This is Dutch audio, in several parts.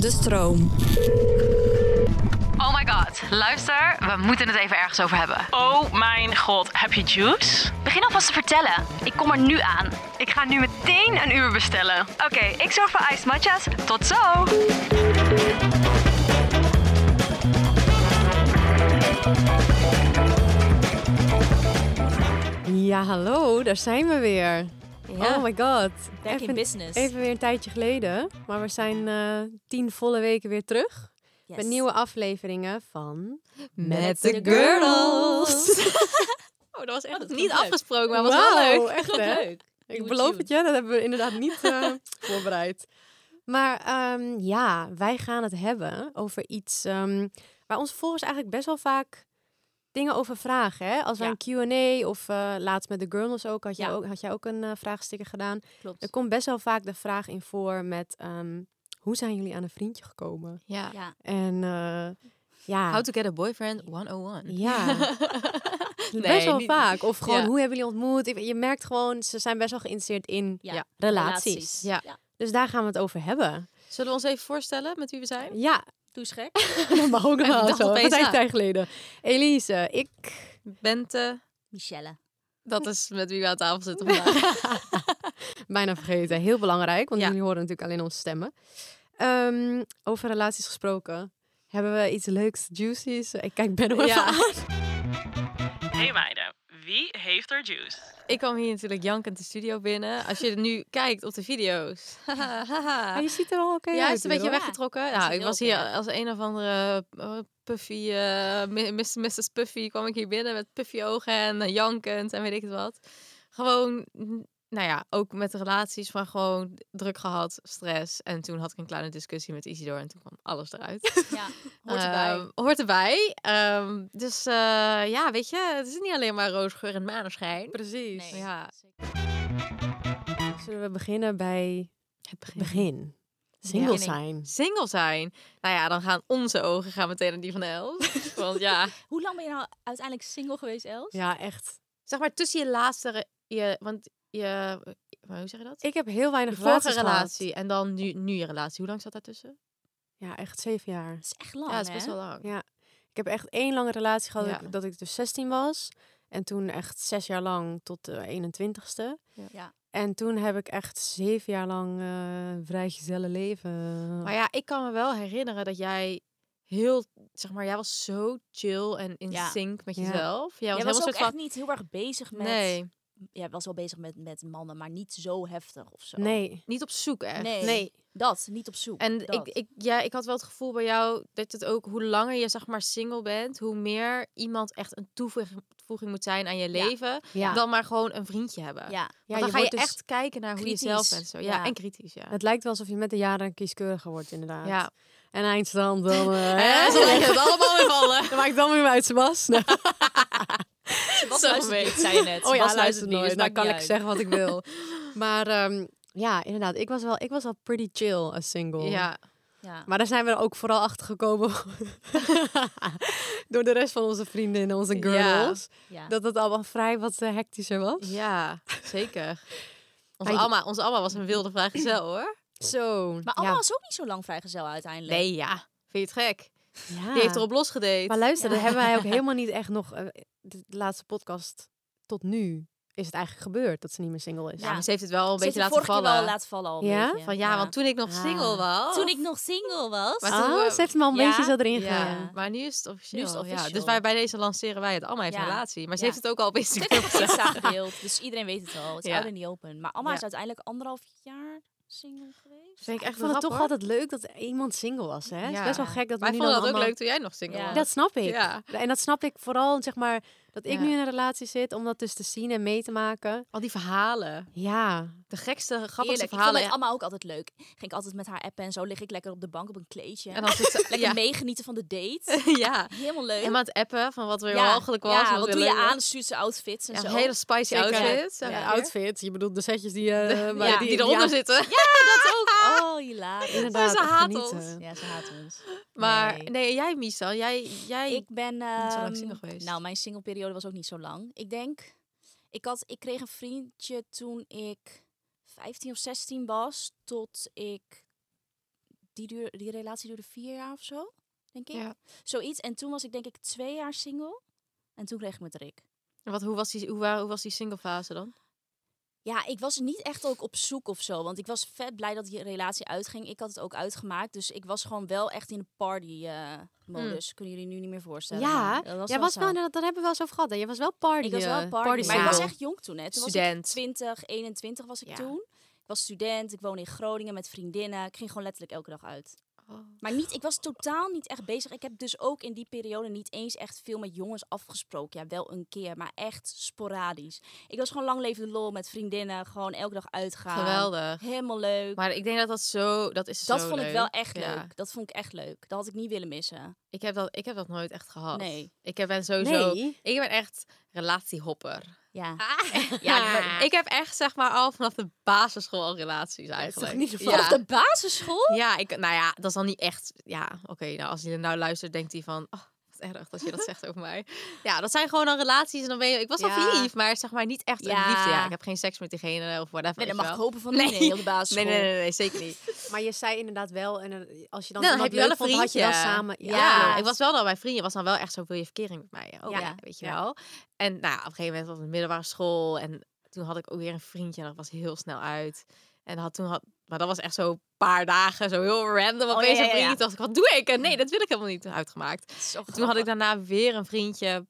De stroom. Oh my god, luister, we moeten het even ergens over hebben. Oh mijn god, heb je juice? Begin alvast te vertellen. Ik kom er nu aan. Ik ga nu meteen een uur bestellen. Oké, ik zorg voor iced matcha's. Tot zo! Ja, hallo, daar zijn we weer. Ja. Oh my god. Back in business. Even weer een tijdje geleden. Maar we zijn eh, tien volle weken weer terug. Yes. Met nieuwe afleveringen van... Met de de Girls. Oh, dat was echt dat niet was afgesproken, maar was wel leuk. echt hè? leuk. Ik beloof het je, dat hebben we inderdaad niet eh, voorbereid. Maar ehm, ja, wij gaan het hebben over iets ehm, waar onze volgers eigenlijk best wel vaak dingen over vragen. Hè? Als wij een Q&A of eh, laatst met de Girls ook had, jij Ja. ook, had jij ook een eh, vraagsticker gedaan. Klopt. Er komt best wel vaak de vraag in voor met ehm, hoe zijn jullie aan een vriendje gekomen? Ja. Ja. En eh, ja, How to get a boyfriend 101. ja. Nee, best wel niet- vaak. Of gewoon Ja. hoe hebben jullie ontmoet? Je- Je merkt gewoon, ze zijn best wel geïnteresseerd in Ja. relaties. Ja. Dus daar gaan we het over hebben. Zullen we ons even voorstellen met wie we zijn? Ja, Doe eens gek. dat mag ook wel zo. Wat aan. tijd geleden. Elise, ik Bente, Michelle. dat is met wie we aan tafel zitten vandaag. bijna vergeten. Heel belangrijk, want Ja. jullie horen natuurlijk alleen onze stemmen. Ehm, over relaties gesproken. Hebben we iets leuks, juicies? Ik kijk Ben even Ja. aan. Hey meiden, wie heeft er juice? Ik kwam hier natuurlijk jankend de studio binnen. Als je nu kijkt op de video's. Maar je ziet er wel oké ja, uit. is een beetje weggetrokken. ziet Nou, ik was hier als een of andere eh, puffy, eh, mi- Miss- Mrs. Puffy kwam ik hier binnen met puffy ogen en eh, jankend en weet ik het wat. Gewoon, nou ja, ook met de relaties van gewoon druk gehad, stress. En toen had ik een kleine discussie met Isidor en toen kwam alles eruit. Ja, hoort erbij. Ehm, hoort erbij. Ehm, dus eh, ja, weet je, het is niet alleen maar roosgeur en maneschijn. Precies. Nee, ja. Zullen we beginnen bij Het begin. begin? Single zijn. Single zijn. Nou ja, dan gaan onze ogen gaan meteen naar die van Els. Want ja, Hoe lang ben je nou uiteindelijk single geweest, Els? Ja, echt. zeg maar tussen je laatste, je, want je, maar hoe zeg je dat? Ik heb heel weinig Je vorige gehad. relatie en dan nu, nu je relatie. Hoe lang zat daartussen? Ja, echt zeven jaar. Dat is echt lang, ja, dat is hè? best wel lang. Ja. Ik heb echt één lange relatie gehad Ja. dat ik- dat ik dus 16 was. En toen echt zes jaar lang tot de 21ste. Ja. En toen heb ik echt zeven jaar lang eh vrij gezelle leven. Maar ja, ik kan me wel herinneren dat jij heel, zeg maar, jij was zo chill en in Ja. sync met Ja. jezelf. Jij was Jij was helemaal ook soort van, echt niet heel erg bezig met... nee, Jij was wel bezig met, met mannen, maar niet zo heftig of zo. Nee. niet op zoek echt. Nee. Nee. Dat, niet op zoek. En dat. ik, ik, ja, ik had wel het gevoel bij jou dat het ook, hoe langer je zeg maar single bent, hoe meer iemand echt een toevoeging toevoeging moet zijn aan je Ja. leven, Ja. dan maar gewoon een vriendje hebben. Ja, Ja, dan je ga je dus- echt kijken naar hoe je zelf bent. Zo. Ja, Ja. en kritisch, ja. Het lijkt wel alsof je met de jaren kieskeuriger wordt, inderdaad. Ja. En eindstand dan... eh, Hè, zo leg je het allemaal weer vallen. Dan maak ik dan weer uit Sebas. Zo luistert mee. niet, zei je net. Oh ja, Bas luister niet, dus maakt kan ik uit. zeggen wat ik wil. maar ehm, ja, inderdaad. Ik was, wel, ik was wel pretty chill als single. Ja, Ja. Maar daar zijn we er ook vooral achter gekomen door de rest van onze vrienden en onze girls. ja. Dat het allemaal vrij wat eh, hectischer was. ja, zeker. Onze Hij- Alma, onze Alma was een wilde vrijgezel hoor. Zo. Maar Alma was ook niet zo lang vrijgezel uiteindelijk. Nee, ja. Vind je het gek? Ja. Die heeft erop losgedate. Maar luister, Ja. dat hebben wij ook helemaal niet echt nog... eh, de laatste podcast tot nu is het eigenlijk gebeurd dat ze niet meer single is. Ja, maar ze heeft het wel een Ze heeft beetje het laten vorige keer vallen. wel laten vallen al een Ja? beetje. Van ja, want toen ik nog Ah. single was. Toen ik nog single was. Maar toen we- ze heeft hem al een Ja, beetje zo erin Ja, gegaan. maar nu is het officieel. Nu is het Ja, officieel. dus wij bij deze lanceren wij het. Alma heeft Ja. een relatie. Maar ze Ja. heeft het ook al op Ze Instagram gedeeld, dus iedereen weet het al. Het is Ja. in the open. Maar Alma Ja. is uiteindelijk anderhalf jaar single geweest. Vind ik Ik echt vond het toch hoor. altijd leuk dat iemand single was. Hè? Het is Ja. best wel gek dat we Wij nu vonden dat ook leuk toen jij nog single Ja. was. Dat snap ik. Ja. En dat snap ik vooral, zeg maar, dat ik Ja. nu in een relatie zit, om dat dus te zien en mee te maken. Al die verhalen. Ja, De gekste, grappigste Heerlijk. Ik vond verhalen. het allemaal ook altijd leuk. Ging ik altijd met haar appen en zo. Lig ik lekker op de bank op een kleedje. En dan zit ze... lekker ja. meegenieten van de date. ja. Helemaal leuk. En aan het appen van wat weer ja, mogelijk was. Ja, wat doe je aan? Stuurt ze outfits en Ja, zo. een hele spicy Zeker. outfit. Ja. ja. outfit. Je bedoelt de setjes die, eh, ja, die, eronder zitten. dat ook. Oh, hilarisch. Inderdaad, ze haat genieten. ons. Ja, ze haat ons. Maar Nee. nee, jij Michel, jij, jij Ik ben... zo lang ehm, single geweest. Nou, mijn singleperiode was ook niet zo lang. Ik denk... Ik, had, ik kreeg een vriendje toen ik 15 of 16 was. Tot ik... Die, duur, die relatie duurde vier jaar of zo, denk ik. Ja. Zoiets. En toen was ik denk ik twee jaar single. En toen kreeg ik met Rick. Wat, hoe, was die, hoe, hoe was die singlefase dan? Ja, ik was niet echt ook op zoek of zo. Want ik was vet blij dat die relatie uitging. Ik had het ook uitgemaakt. Dus ik was gewoon wel echt in de party-modus. Kunnen jullie nu niet meer voorstellen. Ja, dat was zo. wel, dat hebben we wel over gehad. hè? Jij was wel party. Ik was wel eh, party. maar ik was echt jong toen. Hè. Toen Student. was ik 20, 21 was ik Ja. toen. Ik was student. Ik woonde in Groningen met vriendinnen. Ik ging gewoon letterlijk elke dag uit. Oh. Maar niet, ik was totaal niet echt bezig. Ik heb dus ook in die periode niet eens echt veel met jongens afgesproken. Ja, wel een keer, maar echt sporadisch. Ik was gewoon lang leven de lol met vriendinnen. Gewoon elke dag uitgaan. Geweldig. Helemaal leuk. Maar ik denk dat dat zo, dat is dat zo vond ik wel echt Ja. leuk. Dat vond ik echt leuk. Dat had ik niet willen missen. Ik heb dat, ik heb dat nooit echt gehad. Nee. Ik heb- ben sowieso, Nee. ik ben echt relatiehopper. Ja. Ja, maar ik heb echt zeg maar al vanaf de basisschool al relaties eigenlijk. niet ja. Vanaf de basisschool? Ja, ik, nou ja, dat is dan niet echt. Ja, oké. nou, als je er nou luistert, denkt hij van. Oh, wat erg dat je dat zegt over mij. Ja, dat zijn gewoon dan relaties. En dan ben je. Ik was wel Ja. verliefd, maar zeg maar niet echt een Ja. liefde. Ja, ik heb geen seks met diegene of whatever. Nee, dat mag ik wel. hopen van nee. nee, op de basisschool. Nee, nee, nee, nee, zeker niet. Maar je zei inderdaad wel, en eh, als je dan, Nou, dan heb je wel een vond, had je vriendje. wel samen... Ja, Ja. ik was wel dan, mijn vriendje was dan wel echt zo, wil je verkering met mij? Oh, Ja. ja, weet je Ja. wel. En nou, op een gegeven moment was het middelbare school en toen had ik ook weer een vriendje en dat was heel snel uit. En had toen had, maar dat was echt zo een paar dagen, zo heel random Oh, opeens ja, een ja, ja. vriendje. dacht ik, wat doe ik? En nee, dat wil ik helemaal niet uitgemaakt. Zo Toen had ik daarna weer een vriendje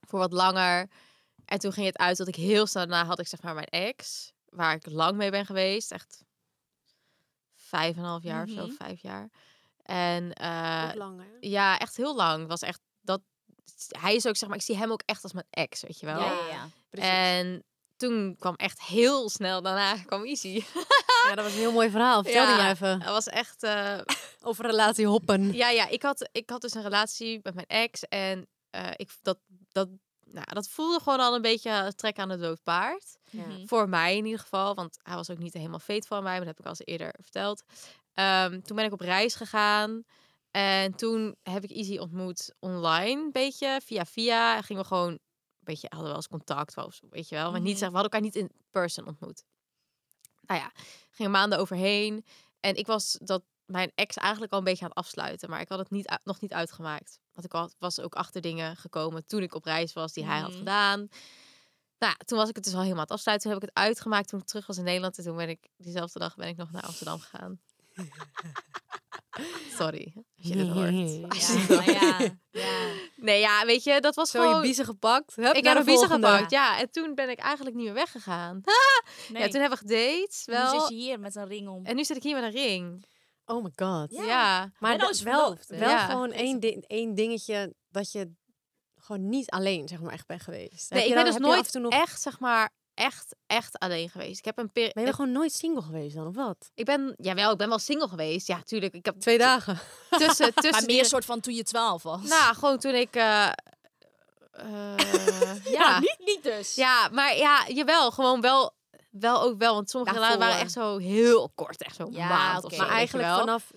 voor wat langer. En toen ging het uit dat ik heel snel daarna had ik zeg maar mijn ex, waar ik lang mee ben geweest, echt vijf en een half jaar of Mhm. zo, vijf jaar. En eh, Ook langer. ja, echt heel lang. Was echt dat. Hij is ook zeg maar, ik zie hem ook echt als mijn ex, weet je wel. Ja, ja, ja. Precies. En toen kwam echt heel snel daarna kwam Easy. Ja, dat was een heel mooi verhaal. Vertel Ja. die maar even. Dat was echt. eh, Over relatie hoppen. ja, ja. Ik had, ik had dus een relatie met mijn ex en eh, ik dat dat. Nou, dat voelde gewoon al een beetje trek aan het dood paard. Ja. Mhm. Voor mij in ieder geval. Want hij was ook niet helemaal veet van mij. Maar dat heb ik al eens eerder verteld. Ehm, toen ben ik op reis gegaan. En toen heb ik Easy ontmoet online. Een beetje via via. En gingen we gewoon beetje, hadden we wel eens contact. Of, weet je wel. Maar niet Mhm. zeg, we hadden elkaar niet in person ontmoet. Nou ja, gingen maanden overheen. En ik was dat mijn ex eigenlijk al een beetje aan het afsluiten. Maar ik had het niet, nog niet uitgemaakt. Want ik had, was ook achter dingen gekomen toen ik op reis was die hij had Mhm. gedaan. Nou, ja, toen was ik het dus al helemaal aan het afsluiten. Toen heb ik het uitgemaakt toen ik terug was in Nederland. En toen ben ik, diezelfde dag ben ik nog naar Amsterdam gegaan. Sorry, als je dit hoort. Je Ja, ja. Nee, ja, weet je, dat was Zo je gewoon... biezen gepakt. Hup, ik naar heb de een volgende. gepakt, ja. En toen ben ik eigenlijk niet meer weggegaan. Nee. Ja, toen hebben we gedate, Nu wel. zit je hier met een ring om. En nu zit ik hier met een ring. Oh my god. Ja. Ja. Maar dat is wel, wel Ja. gewoon één, di- één dingetje dat je gewoon niet alleen zeg maar echt bent geweest. Heb Nee, je ik ben dus heb je nooit nog, echt, zeg maar, echt, echt alleen geweest. Ik heb een periode... Ben je gewoon nooit single geweest dan, of wat? Ik ben, jawel, ik ben wel single geweest. Ja, tuurlijk. Ik heb Twee dagen. tussen, tussen maar die- meer soort van toen je 12 was. Nou, gewoon toen ik... eh, eh, ja. niet, niet dus. ja, maar ja, jawel. Gewoon wel, wel ook wel. Want sommige Daarvoor. relaties waren echt zo heel kort. Echt zo'n Ja, maand oké. of zo. Maar weet je eigenlijk wel. vanaf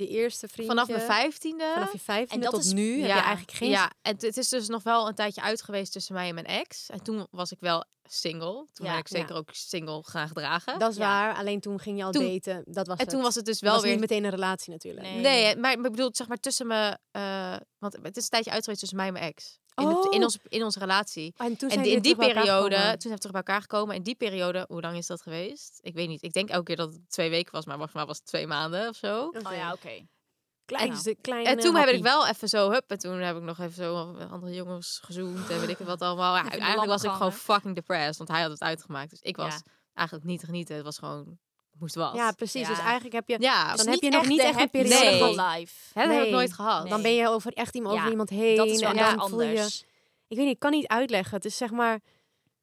de eerste vriendje... vanaf mijn vijftiende. Vanaf je vijftiende En dat tot is- nu heb je eigenlijk geen... Ja, en het is dus nog wel een tijdje uit geweest tussen mij en mijn ex. En toen was ik wel single. Toen Ja, ben ik zeker ja. ook single gaan gedragen. Dat is Ja. waar. Alleen toen ging je al Toen- daten. Dat was en het. toen was het dus wel wel was weer... niet meteen een relatie natuurlijk. Nee. Nee, maar ik bedoel, zeg maar tussen me... eh, want het is een tijdje uit geweest tussen mij en mijn ex. In, in, Oh. ons, in onze relatie. En toen En in die periode, toen zijn we terug bij elkaar gekomen. In die periode, hoe lang is dat geweest? Ik weet niet. Ik denk elke keer dat het twee weken was, maar volgens mij was het twee maanden of zo. Oké. Oh ja, oké. Kleinste, kleine En toen heb ik wel even zo, hup, en toen heb ik nog even zo andere jongens gezoend en weet ik het wat allemaal. Ja, eigenlijk was ik gewoon fucking depressed, want hij had het uitgemaakt. Dus ik was Ja. eigenlijk niet te genieten. Het was gewoon, moest wat. Ja, precies. Dus eigenlijk heb je... ja dan Dus heb je nog niet echt een periode Nee. van gehad. life. hè, dat heb ik nooit gehad. Nee. Dan ben je over echt iemand, Ja, over iemand heen. Dat is wel en dan voel je... anders. Ik weet niet, ik kan niet uitleggen. Het is zeg maar...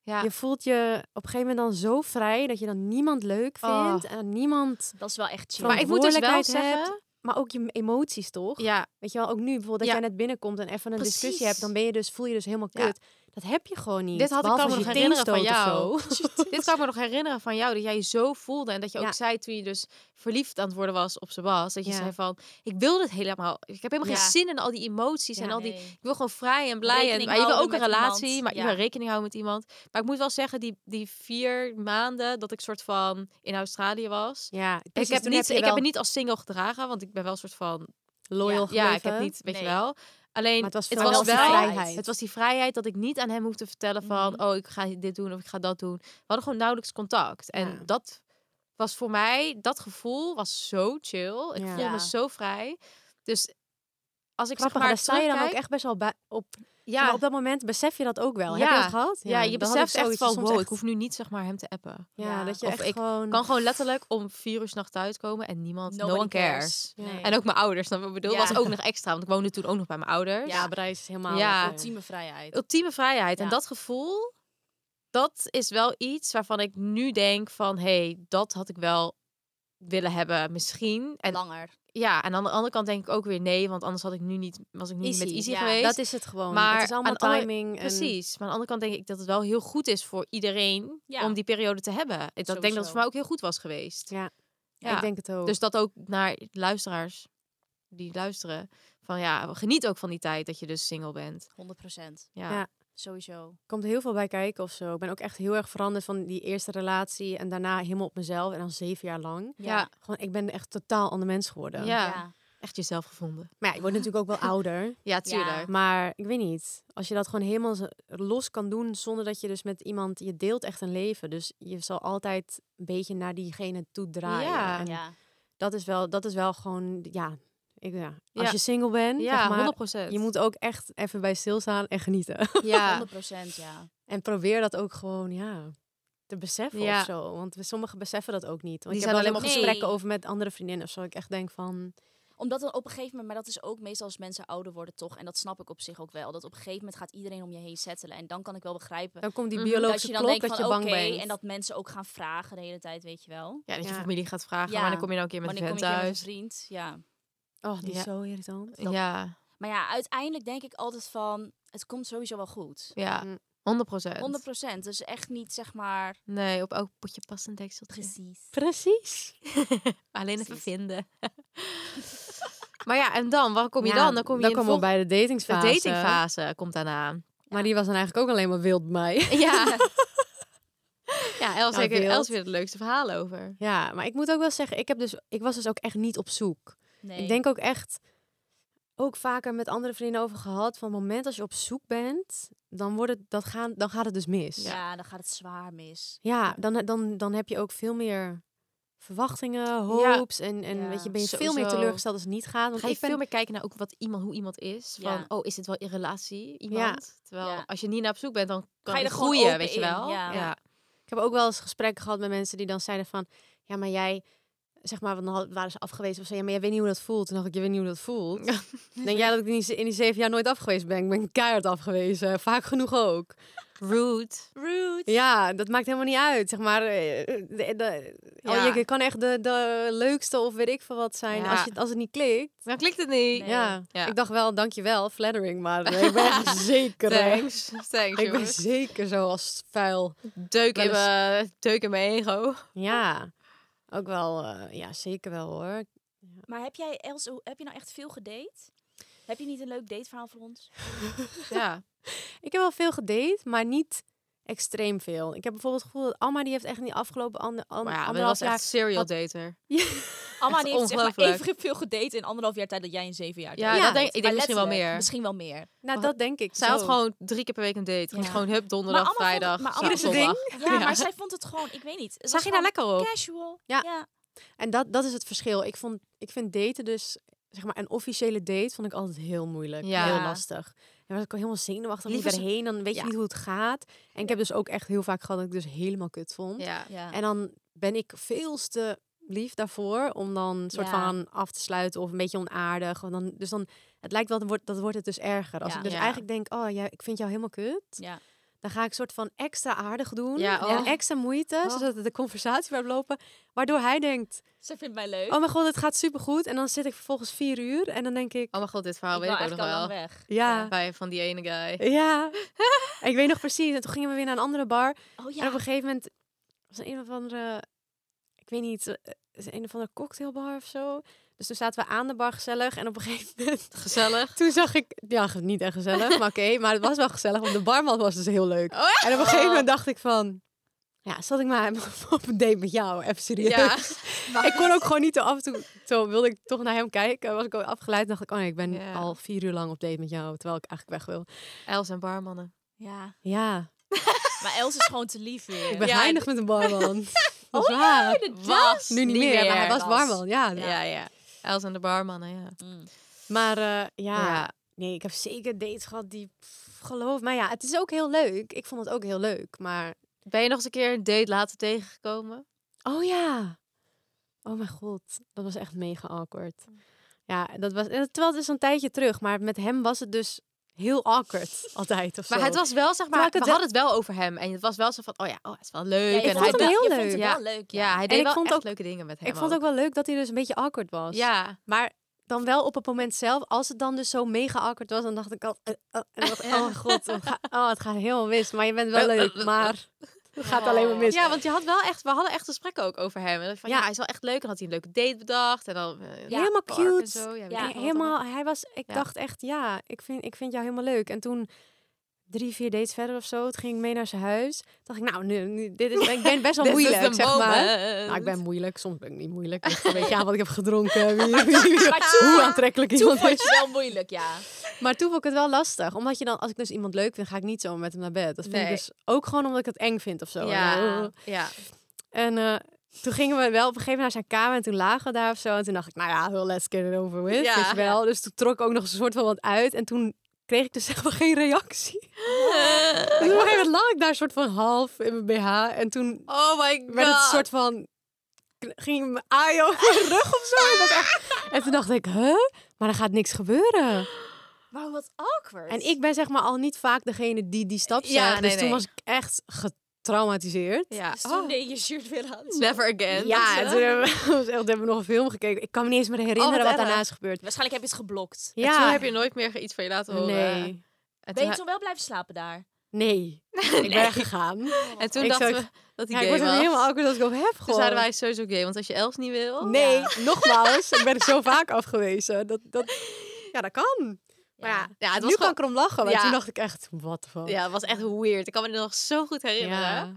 Ja. Je voelt je op een gegeven moment dan zo vrij... dat je dan niemand leuk Oh. vindt. En niemand... Dat is wel echt chill. Maar ik moet dus wel zeggen, Maar ook je emoties, toch? ja, Weet je wel, ook nu bijvoorbeeld dat Ja. jij net binnenkomt en even een discussie hebt, dan ben je dus, voel je dus helemaal Ja. Dat heb je gewoon niet. Dit had ik kan me nog herinneren van jou. dit kan ik me nog herinneren van jou, dat jij je zo voelde. En dat je ook zei toen je dus verliefd aan het worden was op Sebas. Dat je Ja. zei van, ik wil dit helemaal. Ik heb helemaal Ja. geen zin in al die emoties en al die... Nee. Ik wil gewoon vrij en blij. En, maar je wil ook een relatie, iemand. maar je wil rekening houden met iemand. Maar ik moet wel zeggen, die, die vier maanden dat ik soort van in Australië was... Ja, ik heb, niet, ik heb het niet als single gedragen, want ik ben wel een soort van... loyal Ja, ik heb niet, weet je wel. Alleen, Maar het was het was die wel vrijheid. het was die vrijheid dat ik niet aan hem hoefde vertellen van, Mhm. oh, ik ga dit doen of ik ga dat doen. We hadden gewoon nauwelijks contact. En Ja. dat was voor mij, dat gevoel was zo chill. Ik Ja. voelde me zo vrij. Dus als ik Grappig, zeg maar daar sta je dan ook echt best wel bij, op. ja, Maar op dat moment besef je dat ook wel. Heb je dat gehad? ja, je beseft echt van, soms wow, echt- ik hoef nu niet zeg maar hem te appen. Ja, Ja. dat je Of echt ik gewoon... Ik kan gewoon letterlijk om vier uur s'nachts thuiskomen en niemand, no, one cares. Nee. En ook mijn ouders, dan bedoel, Ja. was ook nog extra, want ik woonde toen ook nog bij mijn ouders. Ja, Parijs is helemaal... Ja. ultieme vrijheid. ultieme vrijheid. En dat gevoel, dat is wel iets waarvan ik nu denk van, hé, hey, dat had ik wel willen hebben misschien. En Langer. ja, en aan de andere kant denk ik ook weer nee, want anders had ik nu niet, was ik nu niet met Easy, ja. geweest. Dat is het gewoon. Maar het is allemaal andere- timing. en- Precies. Maar aan de andere kant denk ik dat het wel heel goed is voor iedereen Ja. om die periode te hebben. Ik dat denk dat het voor mij ook heel goed was geweest. Ja. Ja. Ik denk het ook. Dus dat ook naar luisteraars die luisteren. Van ja, geniet ook van die tijd dat je dus single bent. 100 procent. Ja. Sowieso. komt heel veel bij kijken of zo. Ik ben ook echt heel erg veranderd van die eerste relatie en daarna helemaal op mezelf en dan zeven jaar lang. Ja. Gewoon, ik ben echt totaal ander mens geworden. Ja. Ja. Echt jezelf gevonden. Maar ja, ik word natuurlijk ook wel ouder. Ja, tuurlijk. Maar ik weet niet, als je dat gewoon helemaal los kan doen zonder dat je dus met iemand, je deelt echt een leven. Dus je zal altijd een beetje naar diegene toe draaien. Ja. En Ja. dat is wel, dat is wel gewoon, ja, ik, ja. als Ja. je single bent, Ja, zeg maar, 100%. je moet ook echt even bij stilstaan en genieten. Ja. 100 procent, ja. En probeer dat ook gewoon, ja, te beseffen Ja. of zo. Want we, sommigen beseffen dat ook niet. Want Die ik heb zijn wel alleen maar- gesprekken Nee. over met andere vriendinnen of zo. Ik echt denk van, Omdat dan op een gegeven moment, maar dat is ook meestal als mensen ouder worden toch, en dat snap ik op zich ook wel, dat op een gegeven moment gaat iedereen om je heen settelen. En dan kan ik wel begrijpen dan komt die Mhm. dat biologische je dan klok denkt dat van je bang bent. en dat mensen ook gaan vragen de hele tijd, weet je wel. Ja, dat je Ja. familie gaat vragen, Ja. wanneer kom je nou een keer met met thuis? een vriend? Ja. Oh, die is zo irritant. Ja, Maar ja, uiteindelijk denk ik altijd van, het komt sowieso wel goed. ja, Mm. 100 procent. 100 procent. Dus echt niet zeg maar Nee, op elk potje past een dekseltje. precies. Precies. Alleen even Precies. vinden. maar ja, en dan? Waar kom je Ja, dan? Dan kom je dan in komen we vol- bij de de datingsfase. datingfase komt daarna. Maar die was dan eigenlijk ook alleen maar wild bij mij. Ja. ja, Els, Nou, heeft- weer het leukste verhaal over. Ja, maar ik moet ook wel zeggen, ik, heb dus, ik was dus ook echt niet op zoek. Nee. Ik denk ook echt, ook vaker met andere vrienden over gehad, van het moment als je op zoek bent, dan, wordt het, dat gaan, dan gaat het dus mis. ja. dan gaat het zwaar mis. Ja, dan, dan, dan heb je ook veel meer verwachtingen, hopes. En, en Ja, weet je, ben je veel meer teleurgesteld als het niet gaat. Want Ga je ik ben, veel meer kijken naar ook wat iemand, hoe iemand is. Van, Ja. oh, is het wel in relatie, iemand? Terwijl als je niet naar op zoek bent, dan kan je je er groeien, weet je wel. ja. ja. ik heb ook wel eens gesprekken gehad met mensen die dan zeiden van, ja, maar jij, zeg maar, dan had- waren ze afgewezen of zo, ja, maar jij weet niet hoe dat voelt. Toen dacht ik, je weet niet hoe dat voelt. Denk jij dat ik in die, in die zeven jaar nooit afgewezen ben? Ik ben keihard afgewezen, vaak genoeg ook. Rude. Rude. Ja, dat maakt helemaal niet uit. Zeg maar, eh, de, oh, Ja. je kan echt de, de leukste of weet ik veel wat zijn. Ja. Als, je, als het niet klikt. Dan klikt het niet. Nee. Ja. Ik dacht wel, dankjewel, flattering. Maar ik ben zeker. Thanks. Thanks, Ik ben zeker zo als vuil. Deuk in, mijn, deuk in mijn ego. Ja, ook wel. eh, ja, zeker wel hoor. Maar heb jij, Els, heb je nou echt veel gedate? Heb je niet een leuk dateverhaal voor ons? Ja. Ik heb wel veel gedate, maar niet extreem veel. Ik heb bijvoorbeeld het gevoel dat Alma die heeft echt in die afgelopen ander, an, Maar ja, dat anderhalf was jaar... echt serial had- dater. Alma die heeft zeg maar evenveel gedate in anderhalf jaar tijd dat jij in zeven jaar Ja, dat denk, ik denk misschien wel meer. Misschien wel meer. Nou, dat denk ik. Zij had gewoon drie keer per week een date. Ja. gewoon hup, donderdag, Maar allemaal vrijdag, vond- maar zaterdag, allemaal- zondag. Ja, Ja. maar zij vond het gewoon, ik weet niet. het Zag je daar lekker op? Casual. Ja. ja. En dat, dat is het verschil. Ik, vond, ik vind daten dus, zeg maar, een officiële date vond ik altijd heel moeilijk. Ja. Heel lastig. En was ik al helemaal zenuwachtig Liever liever erheen, dan weet je ja. niet hoe het gaat. En ik heb dus ook echt heel vaak gehad dat ik dus helemaal kut vond. Ja. Ja. En dan ben ik veel te lief daarvoor om dan een soort Ja. van af te sluiten of een beetje onaardig. Want dan, dus dan, het lijkt wel, dat wordt, dat wordt het dus erger. Als Ja. ik dus Ja. eigenlijk denk, oh ja, ik vind jou helemaal kut. ja. Dan ga ik soort van extra aardig doen. Ja, en oh. extra moeite, Oh. zodat de conversatie blijft lopen. Waardoor hij denkt, Ze vindt mij leuk. oh mijn god, het gaat supergoed. En dan zit ik vervolgens vier uur en dan denk ik, Oh mijn god, dit verhaal ik weet ik ook nog wel. weg. ja, Bij van die ene guy. ja. ik weet nog precies. En toen gingen we weer naar een andere bar. Oh En op een gegeven moment was er een of andere, ik weet niet, eh, een of andere cocktailbar of zo. Dus toen zaten we aan de bar gezellig. En op een gegeven moment, Gezellig. toen zag ik, ja, niet echt gezellig, maar oké. maar het was wel gezellig, want de barman was dus heel leuk. Oh? En op een gegeven moment dacht ik van, ja, zat ik maar op een date met jou, even serieus. Ja. Ik kon ook gewoon niet zo af en toe, zo wilde ik toch naar hem kijken. Was ik ook afgeleid, dacht ik, oh nee, ik ben al vier uur lang op date met jou, terwijl ik eigenlijk weg wil. Els en barmannen. ja. Ja, Maar Els is gewoon te lief weer. ik ben Ja, heilig met een barman. Is Oh waar. Was. Nu niet, meer, maar hij was Was. barman, ja. Ja, ja. Els en de barmannen, ja. Mm. Maar eh, ja, Ja. nee, ik heb zeker dates gehad die, pff, geloof maar ja, het is ook heel leuk. Ik vond het ook heel leuk, maar... Ben je nog eens een keer een date later tegengekomen? Oh ja. Oh mijn god, dat was echt mega awkward. Ja, dat was, en terwijl het is een tijdje terug, maar met hem was het dus heel awkward altijd of Maar zo. het was wel, zeg maar, ik we het hadden het wel over hem. En het was wel zo van, oh ja, oh, het is wel leuk. Ja, en vond hij heel leuk. vond het Ja. wel leuk. Ja, hij deed ik wel vond ook- leuke dingen met hem ik vond ook wel leuk dat hij dus een beetje awkward was. Ja. Maar dan wel op het moment zelf, als het dan dus zo mega awkward was, dan dacht ik al, eh, eh, oh god, het gaat, oh, het gaat helemaal mis. Maar je bent wel leuk, maar het gaat alleen maar mis. Ja, want je had wel echt, we hadden echt gesprekken ook over hem. En van, ja. Ja. hij is wel echt leuk. En had hij een leuke date bedacht. En dan eh, Ja, helemaal park en cute. zo. Ja, helemaal, hij was, ik Ja. dacht echt, ja, ik vind, ik vind jou helemaal leuk. En toen, drie, vier dates verder of zo, toen ging mee naar zijn huis. dacht ik, nou, nu, nu, dit is, ik ben best wel is moeilijk, zeg maar. Nou, ik ben moeilijk, soms ben ik niet moeilijk. Het ligt een beetje aan wat ik heb gedronken, wie, wie- wie- Maar toen- hoe aantrekkelijk iemand vond is. je het wel moeilijk, ja. Maar toen vond ik het wel lastig. Omdat je dan, als ik dus iemand leuk vind, ga ik niet zo met hem naar bed. Dat vind ik dus ook gewoon omdat ik het eng vind of zo. Ja, ja. En eh, toen gingen we wel op een gegeven moment naar zijn kamer en toen lagen we daar of zo. En toen dacht ik, nou ja, well, let's get it over with, Ja. weet je wel. Dus toen trok ik ook nog een soort van wat uit. En toen kreeg ik dus helemaal geen reactie. Dus op een gegeven moment lag ik daar soort van half in mijn BH. En toen Oh my god. werd het een soort van... Ging me aaien over mijn rug of zo. En, echt- en toen dacht ik, huh? Maar er gaat niks gebeuren. Maar wat awkward. En ik ben zeg maar al niet vaak degene die die stap. Ja, dus toen nee. was ik echt getraumatiseerd. Ja. Dus toen Oh. deed je shirt weer aan. Never again. Ja, en toen hebben we, hebben we nog een film gekeken. Ik kan me niet eens meer herinneren Oh, wat wat daarna is gebeurd. Waarschijnlijk heb je het geblokt. En Ja, toen heb je nooit meer iets van je laten horen. nee. En Ben toen, je toen wel blijven slapen daar? Nee, ik ben gegaan. en toen Ik dachten we dat hij Ja, ik gay was was. helemaal awkward dat ik op heb Toen gewoon. zeiden wij sowieso gay, want als je Els niet wil... Nee, nogmaals, ik ben er zo vaak afgewezen. Dat, dat, ja, dat kan. Maar ja, Ja, het was nu gewoon... kan ik erom lachen. Maar Ja. toen dacht ik echt, wat fuck. Ja, het was echt weird. Ik kan me nog zo goed herinneren. Ja.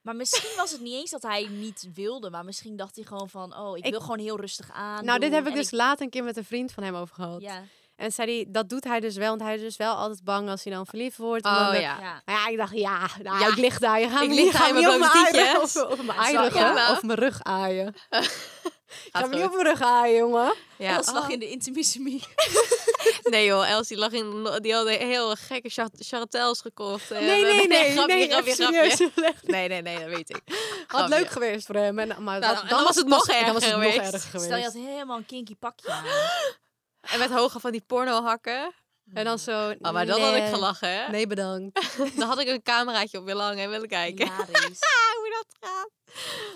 Maar misschien was het niet eens dat hij niet wilde, maar misschien dacht hij gewoon van, oh, ik, Ik- wil gewoon heel rustig aan. Nou, dit heb ik en dus later een keer met een vriend van hem over gehad. Ja, En zei hij, dat doet hij dus wel, want hij is dus wel altijd bang als hij dan verliefd wordt. Oh de- ja. ja. Maar ja, ik dacht, ja, nou, Ja. ik lig daar. Je gaat Ik me niet, op mijn tietjes. of, of mijn eieren, of mijn rug aaien. Ga me niet op mijn rug aaien, jongen. Ja. Els lag Oh. in de intimissemie. Nee joh, Els die lag in... Die had een heel gekke char- charretels gekocht. En, Nee, eh, nee, nee. grapje, nee, grapje, grapje. serieus. Nee, nee, nee, dat weet ik. Had Grapje. leuk geweest voor hem. En, maar Nou, dan dan, was het nog dan was het erger nog geweest. erger geweest. Stel, je had helemaal een kinky pakje aan. En met hoge van die porno hakken. En dan zo... Oh, maar dan had ik nee, gelachen, hè? Nee, bedankt. Dan had ik een cameraatje op willen hangen en willen kijken. Hilarisch. hoe dat gaat.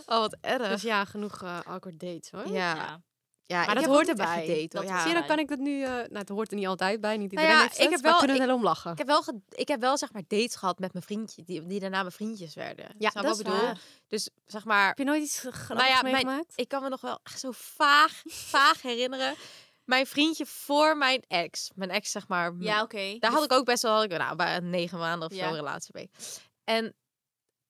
Oh, wat erg. Dus ja, genoeg eh, awkward dates, hoor. ja. Ja. Ja, Maar dat hoort erbij. Dat Ja. Zie je, dan Ja. kan ik dat nu... eh, nou, het hoort er niet altijd bij. Niet Nou iedereen ja, heeft ik heb wel- kunnen er wel om lachen. Ik heb wel, ik heb wel zeg maar dates gehad met mijn vriendje, die, die daarna mijn vriendjes werden. Ja, dat wat is bedoel? waar. Dus zeg maar, Heb je nooit iets grappigs nou ja, meegemaakt? ik kan me nog wel echt zo vaag, vaag herinneren. Mijn vriendje voor mijn ex, mijn ex zeg maar, Ja, oké. daar had ik ook best wel, nou, bij negen maanden of Ja. zo een relatie mee. En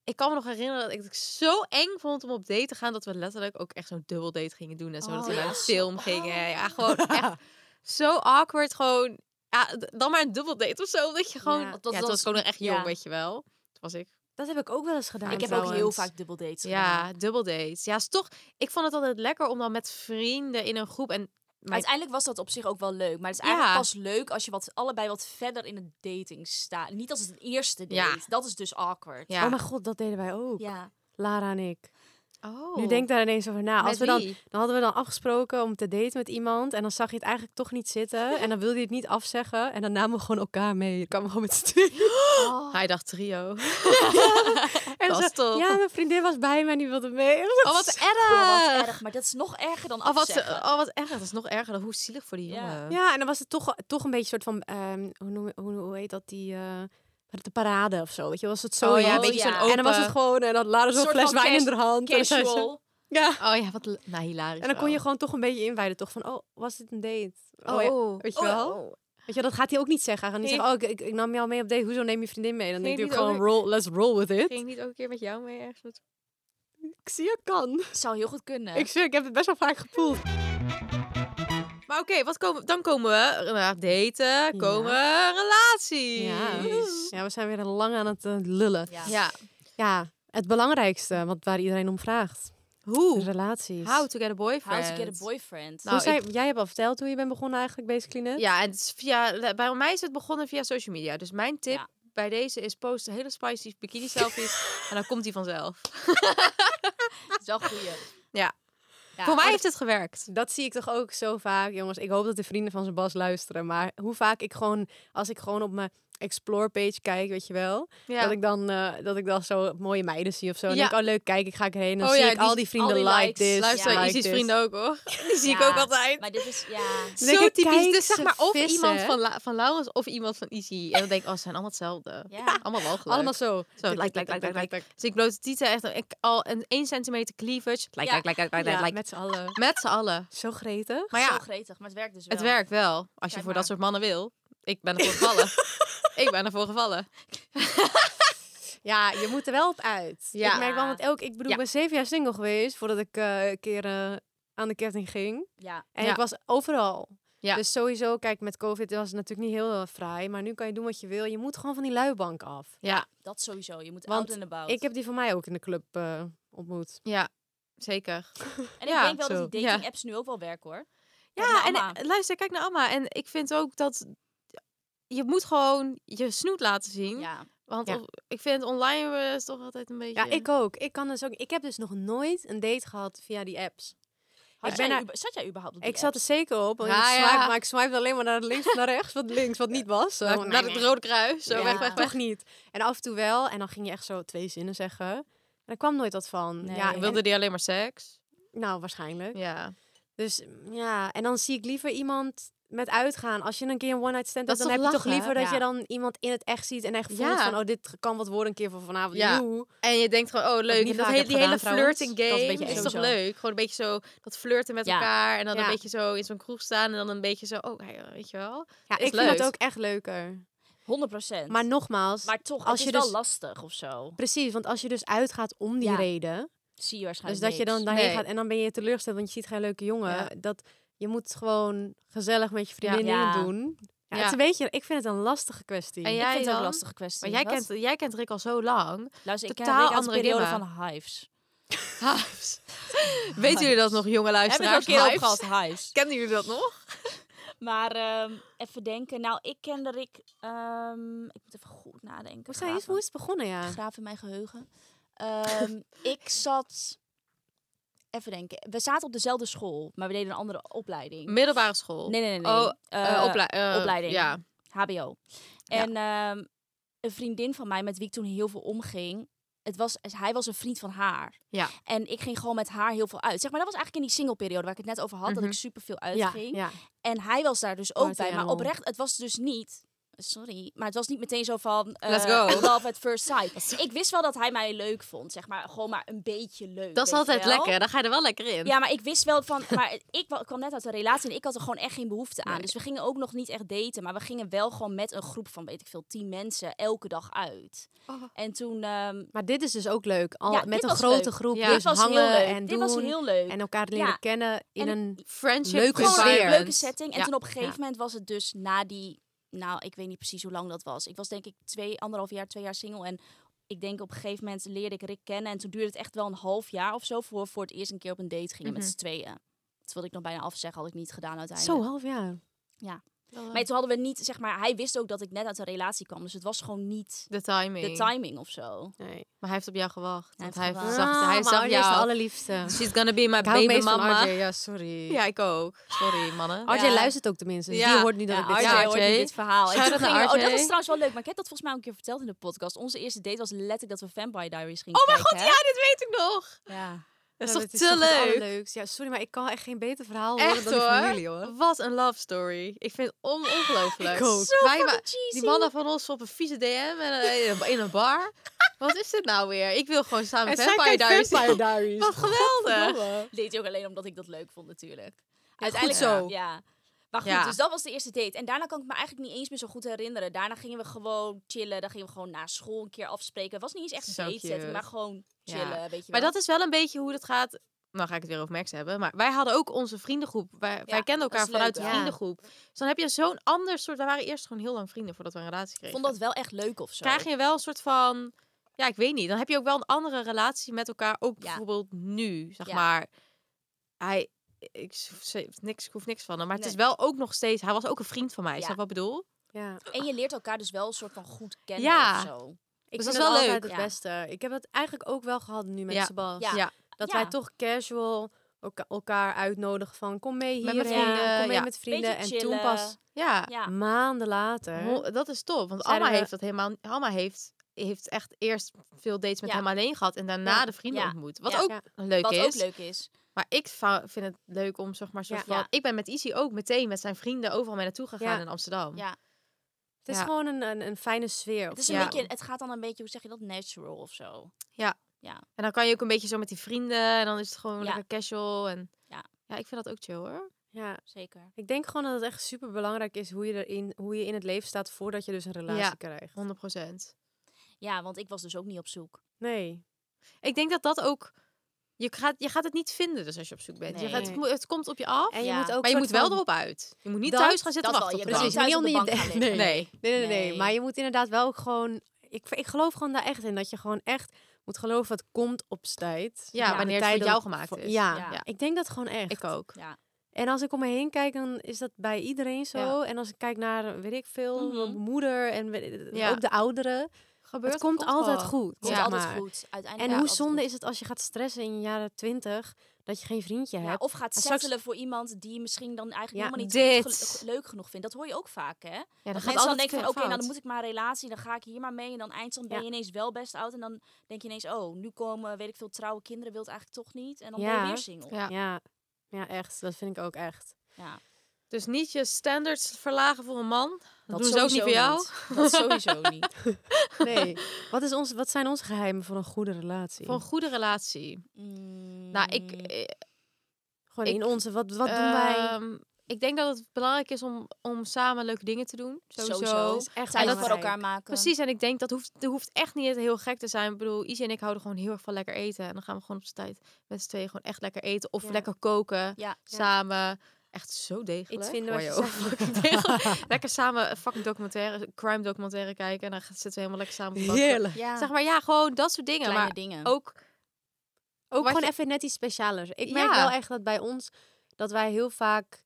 ik kan me nog herinneren dat ik het zo eng vond om op date te gaan. Dat we letterlijk ook echt zo'n dubbel date gingen doen. En zo dat Oh, we naar ja, een zo- film gingen. Ja, gewoon echt zo awkward. Gewoon, ja, dan maar een dubbel date of zo. Omdat je gewoon, Ja, ja, dat- het dat was gewoon echt jong, ja. weet je wel. Dat was ik. Dat heb ik ook wel eens gedaan. ik heb ook heel vaak dubbel dates Ja, gedaan. dubbel dates. Ja, is toch. Ik vond het altijd lekker om dan met vrienden in een groep en Uiteindelijk was dat op zich ook wel leuk. Maar het is eigenlijk Ja. pas leuk als je wat, allebei wat verder in het dating staat. Niet als het een eerste date. Ja. Dat is dus awkward. Ja. Oh mijn god, dat deden wij ook. Ja. Lara en ik. Oh. Nu denk ik daar ineens over na. Als we dan, wie? dan hadden we dan afgesproken om te daten met iemand. En dan zag je het eigenlijk toch niet zitten. En dan wilde je het niet afzeggen. En dan namen we gewoon elkaar mee. Dan kwamen we gewoon met z'n tweeën. Hij dacht trio. En Dat zo, is toch- Ja, mijn vriendin was bij me en die wilde mee. Oh, wat erg. Oh, wat erg. Maar dat is nog erger dan Oh, wat, afzeggen. oh, wat erg. Dat is nog erger. dan Hoe zielig voor die Ja. jongen. Ja, en dan was het toch, toch een beetje soort van... ehm, hoe, noem, hoe, hoe heet dat? Die... eh, de parade of zo, weet je, was het zo. Oh ja, een Oh, beetje ja. zo'n open... En dan was het gewoon, en dan laden ze een fles wijn in de hand. Casual. ja. Oh ja, wat... Nou, hilarisch en dan kon je wel. gewoon toch een beetje inwijden, toch? Van, oh, was dit een date? Oh, ja. oh. Weet je Oh, wel? oh. Weet je, dat gaat hij ook niet zeggen. Hij gaat niet zeggen, oh, ik, ik, ik nam jou mee op date. Hoezo neem je vriendin mee? Dan denk ik gewoon, roll, let's roll with it. Ging ik niet ook een keer met jou mee ergens? Ik zie je kan. Zou heel goed kunnen. Ik zweer, ik heb het best wel vaak gevoeld. Maar oké, wat komen, dan komen we na daten, komen relaties. Ja. ja, we zijn weer lang aan het eh, lullen. Ja. Ja. Ja, het belangrijkste, wat waar iedereen om vraagt. Hoe? Relaties. How to get a boyfriend. How to get a boyfriend. Nou, zei- ik- Jij hebt al verteld hoe je bent begonnen eigenlijk, basically net. Ja, en het is via, bij mij is het begonnen via social media. Dus mijn tip Ja. bij deze is post hele spicy bikini selfies en dan komt hij vanzelf. Dat is wel goeie. Ja. Ja, Voor mij maar heeft het gewerkt. Dat zie ik toch ook zo vaak, jongens. Ik hoop dat de vrienden van zijn Bas luisteren. Maar hoe vaak ik gewoon, als ik gewoon op mijn explore page kijk, weet je wel. Ja. Dat ik dan, eh, dat ik dan zo mooie meiden zie of zo. En Ja. denk ik, oh leuk, kijk, ik ga erheen. Dan Oh zie ja, ik die- al die vrienden al die like likes. this, Luister, Ja. like this. vrienden ook hoor. Die zie ik ook altijd. Maar dit is, ja... Zo ik, typisch. Dus zeg ze maar of vissen. iemand van, La- van Laurens of iemand van Izzy. En dan denk ik, oh, ze zijn allemaal hetzelfde. Ja. Allemaal walgelijk. Allemaal zo. Zo, like, like, like, like, like. Dus ik bloot tieten echt ik, al een 1 centimeter cleavage. Like, Ja. like, like, like, like, Ja, like. met z'n allen. Met z'n allen. Zo gretig. Maar Zo ja, gretig, maar het werkt dus wel. het werkt wel. Als je voor dat soort mannen wil. Ik ben ervoor gevallen. Ik ben ervoor gevallen. Ja, je moet er wel op uit. Ja. Ik merk wel, want elk, ik bedoel, Ja. ik ben zeven jaar single geweest voordat ik eh, een keer eh, aan de ketting ging. Ja. En Ja. ik was overal. Ja. Dus sowieso, kijk, met COVID was het natuurlijk niet heel eh, fraai. Maar nu kan je doen wat je wil. Je moet gewoon van die luibank af. Ja, Dat sowieso. Je moet Want out and about. Ik heb die van mij ook in de club eh, ontmoet. ja. Zeker. en ja, ik denk wel zo. dat die dating apps nu ook wel werken hoor. Ja, en eh, luister, kijk naar Amma. En ik vind ook dat je moet gewoon je snoet laten zien. Ja. Want Ja. ik vind online is toch altijd een beetje... Ja, ik ook. Ik, kan dus ook. ik heb dus nog nooit een date gehad via die apps. Had Ik jij ben er- zat jij überhaupt op Ik zat er zeker op. want Ja, ik ja. swipe, Maar ik swipe alleen maar naar links naar rechts. Wat links, wat niet was. Zo, Naar, het Rode Kruis. Zo Ja, weg, weg, weg. Toch niet. En af en toe wel. En dan ging je echt zo twee zinnen zeggen. En er kwam nooit wat van. Nee. Ja, wilde die alleen maar seks? nou, waarschijnlijk. Ja. Dus ja, en dan zie ik liever iemand met uitgaan. Als je een keer een one-night stand hebt, is dan heb je toch liever dat Ja. je dan iemand in het echt ziet en echt voelt Ja. van, oh, dit kan wat worden een keer voor vanavond. Ja. Joe. En je denkt gewoon, oh leuk. dat vaak he- heb die hele gedaan trouwens. flirting Dat is game is toch leuk? Gewoon een beetje zo dat flirten met Ja. elkaar. En dan Ja. een beetje zo in zo'n kroeg staan. En dan een beetje zo, oh, hey, weet je wel. Ja, Is ik vind dat ook echt leuker. 100 procent. Maar nogmaals, maar toch, als je het is dus- wel lastig of zo. precies, want als je dus uitgaat om die Ja. reden, Zie je dus waarschijnlijk dat je dan daarheen Nee. gaat en dan ben je teleurgesteld, want je ziet geen leuke jongen. Ja. Dat je moet gewoon gezellig met je vriendin Ja. dingen doen. Ja, Ja. Het is een beetje, ik vind het een lastige kwestie. En Ik jij vind het ook een lastige kwestie. Maar jij Wat? kent, jij kent Rick al zo lang. Luister, ik ken totaal Rick uit de andere periode van Hives. Weten jullie dat nog, jonge Hebben we luisteraars? ook een keer over Hives? gehad, Hives. Kennen jullie dat nog? Maar ehm, even denken. Nou, ik kende Rick... ehm, ik moet even goed nadenken. Hoe is het begonnen, ja? Graaf in mijn geheugen. Ehm, ik zat... Even denken. We zaten op dezelfde school, maar we deden een andere opleiding. Middelbare school. Nee, nee, nee. nee. Oh, Eh, Eh, eh, opleiding. Ja. HBO. En ehm, een vriendin van mij, met wie ik toen heel veel omging, het was, hij was een vriend van haar. Ja. En ik ging gewoon met haar heel veel uit. Zeg maar, dat was eigenlijk in die singleperiode waar ik het net over had, dat Mhm. ik super veel Ja, uitging. ja. En hij was daar dus ook Party bij. Maar oprecht, het was dus niet Sorry, maar het was niet meteen zo van eh, Let's go. love at first sight. Ik wist wel dat hij mij leuk vond, zeg maar, gewoon maar een beetje leuk. Dat is altijd lekker. Dan ga je er wel lekker in. Ja, maar ik wist wel van, maar ik wa- kwam net uit een relatie en ik had er gewoon echt geen behoefte aan. Nee. Dus we gingen ook nog niet echt daten, maar we gingen wel gewoon met een groep van, weet ik veel, tien mensen elke dag uit. Oh. En toen, ehm, Maar dit is dus ook leuk. Al, Ja, met dit een was grote leuk. groep. Ja. dus dit was hangen heel leuk. en dit doen. was heel leuk. En elkaar leren Ja. kennen in En een... Friendship Leuke leuke setting. En Ja. toen op een gegeven Ja. moment was het dus na die, nou, ik weet niet precies hoe lang dat was. Ik was denk ik twee, anderhalf jaar, twee jaar single. En ik denk op een gegeven moment leerde ik Rick kennen. En toen duurde het echt wel een half jaar of zo voor we voor het eerst een keer op een date gingen Mhm. met z'n tweeën. Dat wilde ik nog bijna afzeggen, had ik niet gedaan uiteindelijk. Zo half jaar. Maar toen hadden we niet, zeg maar, hij wist ook dat ik net uit een relatie kwam. Dus het was gewoon niet De timing. de timing of zo. Nee. Maar hij heeft op jou gewacht. Hij hij gewacht. zag, Ah, hij maar zag RJ is de jou. allerliefste. She's gonna be my baby meest van mama. RJ, ja, sorry. Ja, ik ook. Sorry, mannen. RJ Ja. luistert ook tenminste, dus Ja. die hoort niet dat Ja, ik dit RJ Ja, hoort nu dit verhaal. En toen oh, dat was trouwens wel leuk. Maar ik heb dat volgens mij al een keer verteld in de podcast. Onze eerste date was letterlijk dat we Vampire Diaries gingen Oh mijn kijken. god, ja, dit weet ik nog. Ja. Dat is Ja, toch te toch het leuk? Ja, sorry, maar ik kan echt geen beter verhaal horen Echt dan hoor. familie, hoor. Wat een love story. Ik vind het on ongelooflijk. Wij die mannen van ons op een vieze DM en, eh, in een- bar. Wat is dit nou weer? Ik wil gewoon samen En zij Vampire Diaries. Vampire Diaries. Wat geweldig. Deed hij ook alleen omdat ik dat leuk vond natuurlijk. goed zo. Ja. Maar goed, Ja. dus dat was de eerste date. En daarna kan ik me eigenlijk niet eens meer zo goed herinneren. Daarna gingen we gewoon chillen. Dan gingen we gewoon na school een keer afspreken. Het was niet eens echt Zo date cute. maar gewoon Ja. chillen, weet je Maar dat is wel een beetje hoe het gaat. Nou ga ik het weer over Max hebben. Maar wij hadden ook onze vriendengroep. Wij, wij kenden dat elkaar leuk, vanuit de vriendengroep. Dus dan heb je zo'n ander soort... Wij waren eerst gewoon heel lang vrienden voordat we een relatie kregen. vond dat wel echt leuk of zo. krijg je wel een soort van... Ja, ik weet niet. Dan heb je ook wel een andere relatie met elkaar. Ook bijvoorbeeld nu, zeg maar. Hij... Ik, niks, ik hoef niks van hem. Maar het is wel ook nog steeds... Hij was ook een vriend van mij. Ja. Snap je wat ik bedoel? Ja. En je leert elkaar dus wel een soort van goed kennen Ja. of zo. Ik Dus vind dat is wel leuk. het Ja. beste. Ik heb het eigenlijk ook wel gehad nu met Ja. Sebas. Ja. Dat Ja. wij toch casual elka- elkaar uitnodigen van kom mee Met hier, mijn vrienden, kom mee ja. met vrienden. En toen pas Ja. Ja. maanden later. Dat is top. Want Alma we- heeft dat helemaal... Alma heeft, heeft echt eerst veel dates met Ja. hem alleen gehad. En daarna Ja. de vrienden Ja. ontmoet. Wat Ja. ook Ja. leuk Wat is. ook leuk is. Maar ik vind het leuk om, zeg maar, soort Ja. van... Ja. Ik ben met Izzy ook meteen met zijn vrienden overal mee naartoe gegaan Ja. in Amsterdam. Ja. Het is Ja. gewoon een, een, een fijne sfeer. Het, is een Ja. beetje, het gaat dan een beetje, hoe zeg je dat, natural of zo. En dan kan je ook een beetje zo met die vrienden. En dan is het gewoon Ja. lekker casual. En Ja. ja, ik vind dat ook chill hoor. Ja, Zeker. ik denk gewoon dat het echt super belangrijk is hoe je, erin, hoe je in het leven staat voordat je dus een relatie Ja. krijgt. 100 procent. Ja, want ik was dus ook niet op zoek. Nee. Ik denk dat dat ook... Je gaat, je gaat het niet vinden dus als je op zoek bent. Je gaat, het, het komt op je af. En je Ja. moet ook maar je moet wel erop uit. Je moet niet Dat- thuis gaan zitten wachten je de moet bank. niet Precies, gaan liggen. nee. Nee. Nee, nee, nee. Nee. Maar je moet inderdaad wel gewoon... Ik, ik geloof gewoon daar echt in. Dat je gewoon echt moet geloven, het komt op tijd. Ja, wanneer het tijd voor jou ook gemaakt voor- is. Ja, Ja. ik denk dat gewoon echt. Ik ook. Ja. En als ik om me heen kijk, dan is dat bij iedereen zo. Ja. En als ik kijk naar, weet ik veel, Mhm. mijn moeder en ook de ouderen. Gebeurt, het komt, altijd wel. goed. Komt Ja. altijd maar. goed. Uiteindelijk En ja, hoe zonde goed. is het als je gaat stressen in je jaren twintig, dat je geen vriendje Ja, hebt. of gaat settelen voor iemand die je misschien dan eigenlijk Ja, helemaal niet ge- leuk genoeg vindt. Dat hoor je ook vaak, hè? Ja, Dat dan gaat mensen dan denken van, oké, nou dan moet ik maar een relatie, dan ga ik hier maar mee. En dan eindstand ben Ja. je ineens wel best oud. En dan denk je ineens, oh, nu komen, weet ik veel, trouwe kinderen, wil het eigenlijk toch niet. En dan ben je weer single. Ja. Ja. ja, echt. Dat vind ik ook echt. Ja, Dus niet je standards verlagen voor een man. Dat, doen ze ook niet sowieso voor jou. niet. Dat sowieso niet. Nee. wat, is ons, wat zijn onze geheimen voor een goede relatie? Voor een goede relatie. Nou, ik, Mm, eh, Gewoon ik- in onze, wat, wat doen wij? ehm, Ik denk dat het belangrijk is om, om samen leuke dingen te doen. Sowieso. Sowieso. Dat is echt Tijd voor elkaar maken. Precies, en ik denk dat hoeft, dat hoeft echt niet heel gek te zijn. Ik bedoel, Izzy en ik houden gewoon heel erg van lekker eten. En dan gaan we gewoon op z'n tijd met z'n tweeën gewoon echt lekker eten. Of Ja. lekker koken, Ja. samen. Echt zo degelijk. Iets vinden wat je degelijk. lekker samen een fucking documentaire, crime documentaire kijken. En dan zitten we helemaal lekker samen op. Heerlijk. Ja, Zeg maar, ja, gewoon dat soort dingen. kleine maar dingen. ook, Ook gewoon je- even net iets specialers. Ik merk Ja. wel echt dat bij ons, dat wij heel vaak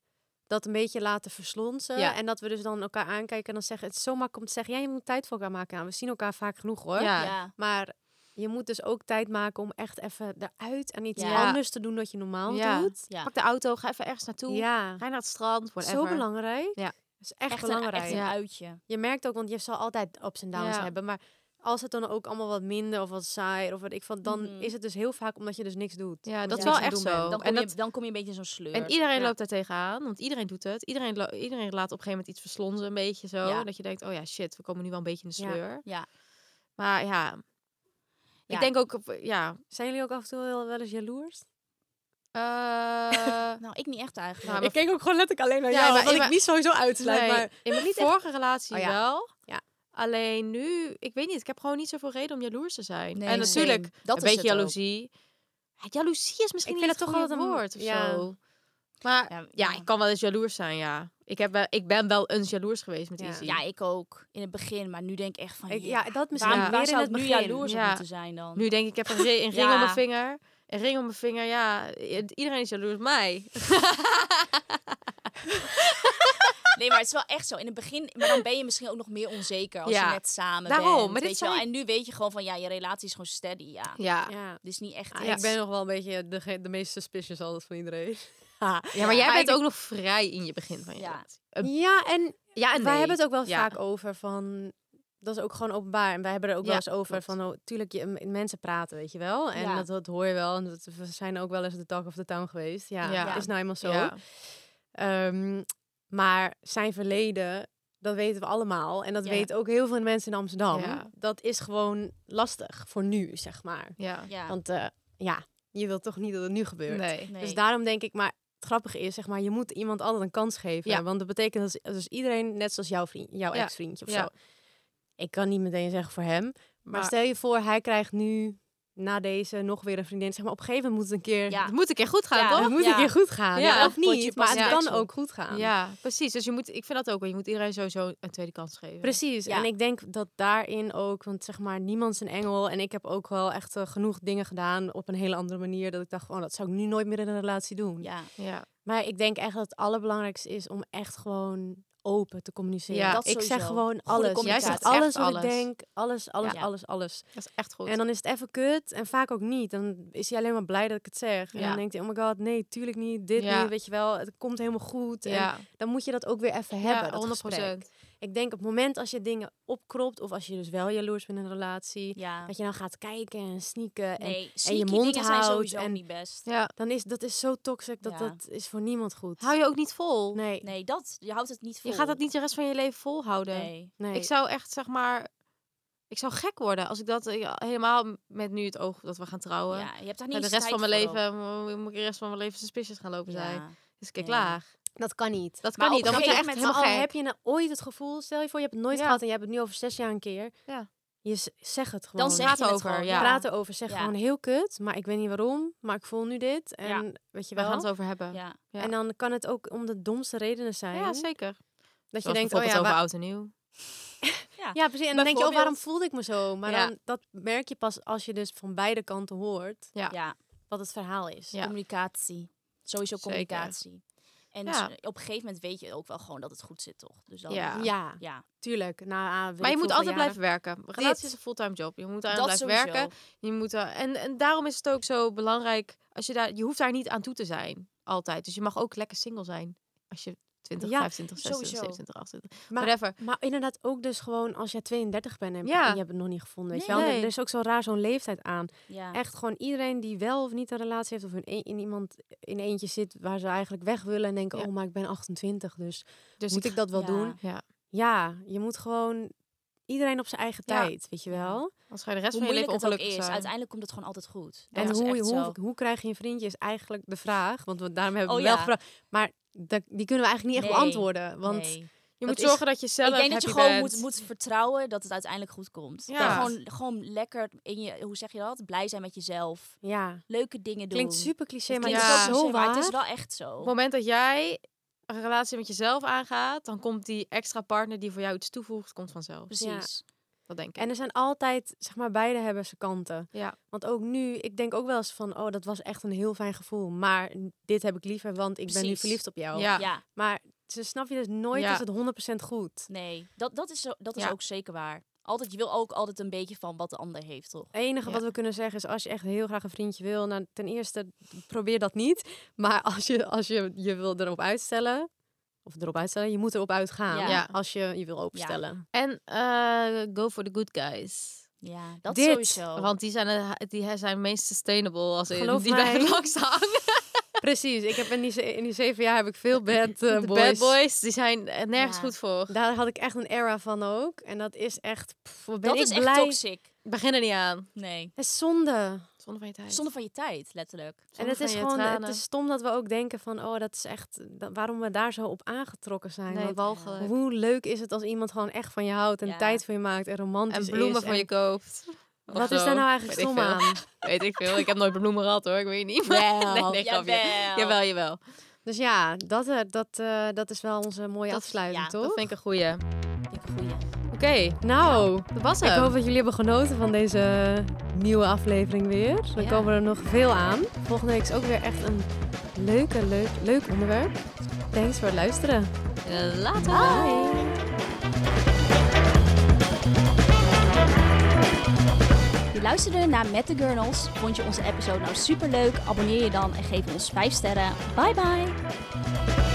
dat een beetje laten verslonsen. Ja. En dat we dus dan elkaar aankijken en dan zeggen, het is zo makkelijk om te zeggen, ja, je moet tijd voor elkaar maken. Nou, we zien elkaar vaak genoeg hoor. ja. ja. Maar je moet dus ook tijd maken om echt even eruit en iets Ja. anders te doen dat je normaal Ja. doet. Ja. pak de auto, ga even ergens naartoe. Ja, Ga naar het strand, whatever. zo belangrijk. Ja. Dat is echt, Echt een, belangrijk. echt een Ja. uitje. Je merkt ook, want je zal altijd ups en downs Ja. hebben, maar als het dan ook allemaal wat minder of wat saaier of wat ik van, dan Mhm. is het dus heel vaak omdat je dus niks doet. Ja, dat is wel echt zo. Dan kom, En je, dan kom je een beetje in zo'n sleur. En iedereen Ja. loopt daar tegenaan, want iedereen doet het. Iedereen, iedereen laat op een gegeven moment iets verslonzen, een beetje zo. Ja. Dat je denkt, oh ja, shit, we komen nu wel een beetje in de Ja. sleur. Ja. Maar ja, Ja. ik denk ook, op- ja... Zijn jullie ook af en toe wel, wel eens jaloers? eh, Nou, ik niet echt eigenlijk. Nou, maar- keek ook gewoon letterlijk alleen naar Ja, jou, maar ik niet sowieso uitsluit. nee, Maar in mijn niet echt- vorige relatie Oh ja. wel. Ja. Alleen nu, ik weet niet, ik heb gewoon niet zoveel reden om jaloers te zijn. Nee, en natuurlijk, dat een is beetje ook. jaloezie. Ja, jaloezie is misschien Ik niet vind het het toch wel een- woord of ja. zo. Maar Ja, ja, ja. ik kan wel eens jaloers zijn, ja. Ik, heb wel, ik ben wel eens jaloers geweest met Ja. Izzy. Ja, ik ook. In het begin. Maar nu denk ik echt van... ik, ja, dat misschien waarom, Ja. waar zou het nu jaloers op moeten zijn dan? Nu denk ik, ik heb een, ri- een ring Ja. om mijn vinger. Een ring om mijn vinger, ja. Iedereen is jaloers op mij. Nee, maar het is wel echt zo. In het begin, maar dan ben je misschien ook nog meer onzeker als Ja. je net samen Daarom, bent. maar dit weet je wel. zei En nu weet je gewoon van, ja, je relatie is gewoon steady, ja. Ja. Ja. Dus niet echt Ah, iets. Ik ben nog wel een beetje de, de meest suspicious altijd van iedereen. Ja, maar jij Maar bent ik- ook nog vrij in je begin van je Ja. relatie. Ja, en Ja, en wij nee. hebben het ook wel Ja. vaak over van... Dat is ook gewoon openbaar. En wij hebben er ook Ja, wel eens over klopt. van... Oh, tuurlijk, je, mensen praten, weet je wel. En Ja. dat, dat hoor je wel. En dat, we zijn ook wel eens de talk of the town geweest. Ja, is nou eenmaal zo. Ja. Ehm, maar zijn verleden, dat weten we allemaal. En dat Ja. weten ook heel veel mensen in Amsterdam. Ja. Dat is gewoon lastig voor nu, zeg maar. Ja. Ja. Want eh, ja, je wilt toch niet dat het nu gebeurt. Nee. Nee. Dus daarom denk ik, maar het grappige is, zeg maar, je moet iemand altijd een kans geven. Ja. Want dat betekent dat dus iedereen, net zoals jouw vriend, jouw ex-vriendje of Ja. zo. Ik kan niet meteen zeggen voor hem. Maar, Maar- stel je voor, hij krijgt nu na deze nog weer een vriendin. Zeg maar, op een gegeven moment moet het een keer, Ja. Het moet een keer goed gaan, Ja, toch? het moet Ja. een keer goed gaan. Ja. Of niet, maar het kan ook goed gaan. Ja, precies. Dus je moet, ik vind dat ook wel. Je moet iedereen sowieso een tweede kans geven. Precies. Ja. En ik denk dat daarin ook, want zeg maar, niemand is een engel. En ik heb ook wel echt eh, genoeg dingen gedaan op een hele andere manier. Dat ik dacht, oh, dat zou ik nu nooit meer in een relatie doen. Ja. Ja. Maar ik denk echt dat het allerbelangrijkste is om echt gewoon open te communiceren. Ja, dat ik zeg gewoon alles. Jij zegt alles wat alles. ik denk. Alles, alles, Ja. alles, alles. Dat is echt goed. En dan is het even kut en vaak ook niet. Dan is hij alleen maar blij dat ik het zeg. En dan denkt hij, oh my god, nee, tuurlijk niet. Dit niet, weet je wel. Het komt helemaal goed. En dan moet je dat ook weer even hebben, ja, dat 100 gesprek. Ik denk op het moment als je dingen opkropt... of als je dus wel jaloers bent in een relatie... Ja. dat je dan gaat kijken en sneaken. En Nee, en je mond houdt sowieso en- niet best. Ja. dan is dat is zo toxic dat Ja. dat is voor niemand goed. Hou je ook niet vol. Nee, Nee, dat, je houdt het niet vol. Je gaat dat niet de rest van je leven volhouden. Nee. nee. Ik zou echt, zeg maar... Ik zou gek worden als ik dat eh, helemaal met nu het oog dat we gaan trouwen. Ja, je hebt daar niet de rest van mijn leven mo- moet ik de rest van mijn leven suspicious gaan lopen zijn. Dus ik Nee. klaar. Dat kan niet. Dat kan niet. Dan je echt moment helemaal al gek. heb je nou ooit het gevoel, stel je voor je hebt het nooit Ja. gehad en je hebt het nu over zes jaar een keer. Ja. Je z- zeg het gewoon. Dan zeg praat je het over, gewoon. ja. Praat erover, zeg Ja. gewoon heel kut, maar ik weet niet waarom, maar ik voel nu dit en Ja. weet je We wel. gaan het over hebben. Ja. Ja. En dan kan het ook om de domste redenen zijn. Ja, zeker. Dat je denkt, oh ja, over oud en nieuw. ja, precies. En dan denk je, oh, waarom voelde ik me zo? Maar Ja. dan, dat merk je pas als je dus van beide kanten hoort Ja. ja. wat het verhaal is. Ja. Communicatie. Sowieso Zeker. communicatie. En Ja. s- op een gegeven moment weet je ook wel gewoon dat het goed zit, toch? Dus dan, Ja. Ja, ja. tuurlijk. Ah, Maar je moet altijd jaren. blijven werken. Relatie is een fulltime job. Je moet daar Dat blijven sowieso. werken. Je moet er, en, en daarom is het ook zo belangrijk. Als je, daar, je hoeft daar niet aan toe te zijn. Altijd. Dus je mag ook lekker single zijn. Als je 20, Ja, 25, 26, sowieso. 27, 28. Maar, whatever. maar inderdaad ook dus gewoon als je 32 bent en, Ja. en je hebt het nog niet gevonden. Weet je wel? Er is ook zo raar zo'n leeftijd aan. ja. Echt gewoon iedereen die wel of niet een relatie heeft of in, een- in iemand in eentje zit waar ze eigenlijk weg willen en denken, oh maar ik ben 28, dus, Dus moet ik dat wel doen? Ja. Ja, je moet gewoon iedereen op zijn eigen Ja. tijd, weet je wel? Als ga je de rest Hoe van je leven ongelukkig is, zijn. uiteindelijk komt het gewoon altijd goed. Dat en hoe, hoe, hoe krijg je een vriendje is eigenlijk de vraag, want we, daarom hebben we Oh wel ja. gevraagd. Maar dat, die kunnen we eigenlijk niet echt Nee. beantwoorden, want Nee. Je dat moet is- zorgen dat je zelf ik denk dat je gewoon moet, moet vertrouwen dat het uiteindelijk goed komt. Ja. Gewoon, gewoon lekker in je, hoe zeg je dat? Blij zijn met jezelf. ja, Leuke dingen doen. klinkt super cliché, maar Ja. is zo cliché, maar waar. het is wel echt zo. Op het moment dat jij een relatie met jezelf aangaat, dan komt die extra partner die voor jou iets toevoegt, komt vanzelf. Precies. Dat denk ik. En er zijn altijd, zeg maar, beide hebben ze kanten. Ja. Want ook nu, ik denk ook wel eens van, oh, dat was echt een heel fijn gevoel. Maar dit heb ik liever, want ik ben nu verliefd op jou. ja. Ja, Maar ze snap je dus nooit Ja. is het 100% goed. nee, dat, dat is, zo, dat is Ja. ook zeker waar. Altijd, je wil ook altijd een beetje van wat de ander heeft, toch? Het enige Ja. wat we kunnen zeggen is, als je echt heel graag een vriendje wil, nou, ten eerste, probeer dat niet. Maar als je, als je je wil erop uitstellen, of erop uitstellen, je moet erop uitgaan. Ja. Ja. Als je je wil openstellen. En eh, go for the good guys. Ja, dat Dit, sowieso. Want die zijn, eh, die zijn meest sustainable als in, Geloof die mij. blijven lang staan. Precies, ik heb in die, in die zeven jaar heb ik veel bad eh, de boys. bad boys, die zijn er nergens Ja. goed voor. Daar had ik echt een era van ook. En dat is echt, pff, ben dat ik is echt blij. toxic. Begin er niet aan. Nee. Het is zonde. Zonder van je tijd. Zonde van je tijd, letterlijk. En Zonde het van is gewoon, het is stom dat we ook denken van, oh, dat is echt, dat- waarom we daar zo op aangetrokken zijn. Nee, Want walgelijk. hoe leuk is het als iemand gewoon echt van je houdt en Ja. tijd voor je maakt en romantisch En bloemen en- je koopt. Of Wat is daar nou eigenlijk stom aan? Weet ik veel. Ik heb nooit bloemen gehad hoor, ik weet niet. Wel, nee, nee, grapje. jawel. Jawel, jawel. Dus ja, dat, eh, dat, eh, dat is wel onze mooie Dat- afsluiting, ja, toch? Dat vind ik een goeie. Vind ik een goeie. Oké, Nou, dat was ik hem. hoop dat jullie hebben genoten van deze nieuwe aflevering weer. Dan Ja. komen er nog veel aan. Volgende week is ook weer echt een leuke, leuk, leuk onderwerp. Thanks voor het luisteren. Later. Je luisterde naar Met de Gurnals. Vond je onze episode nou super leuk? Abonneer je dan en geef ons 5 sterren. Bye bye!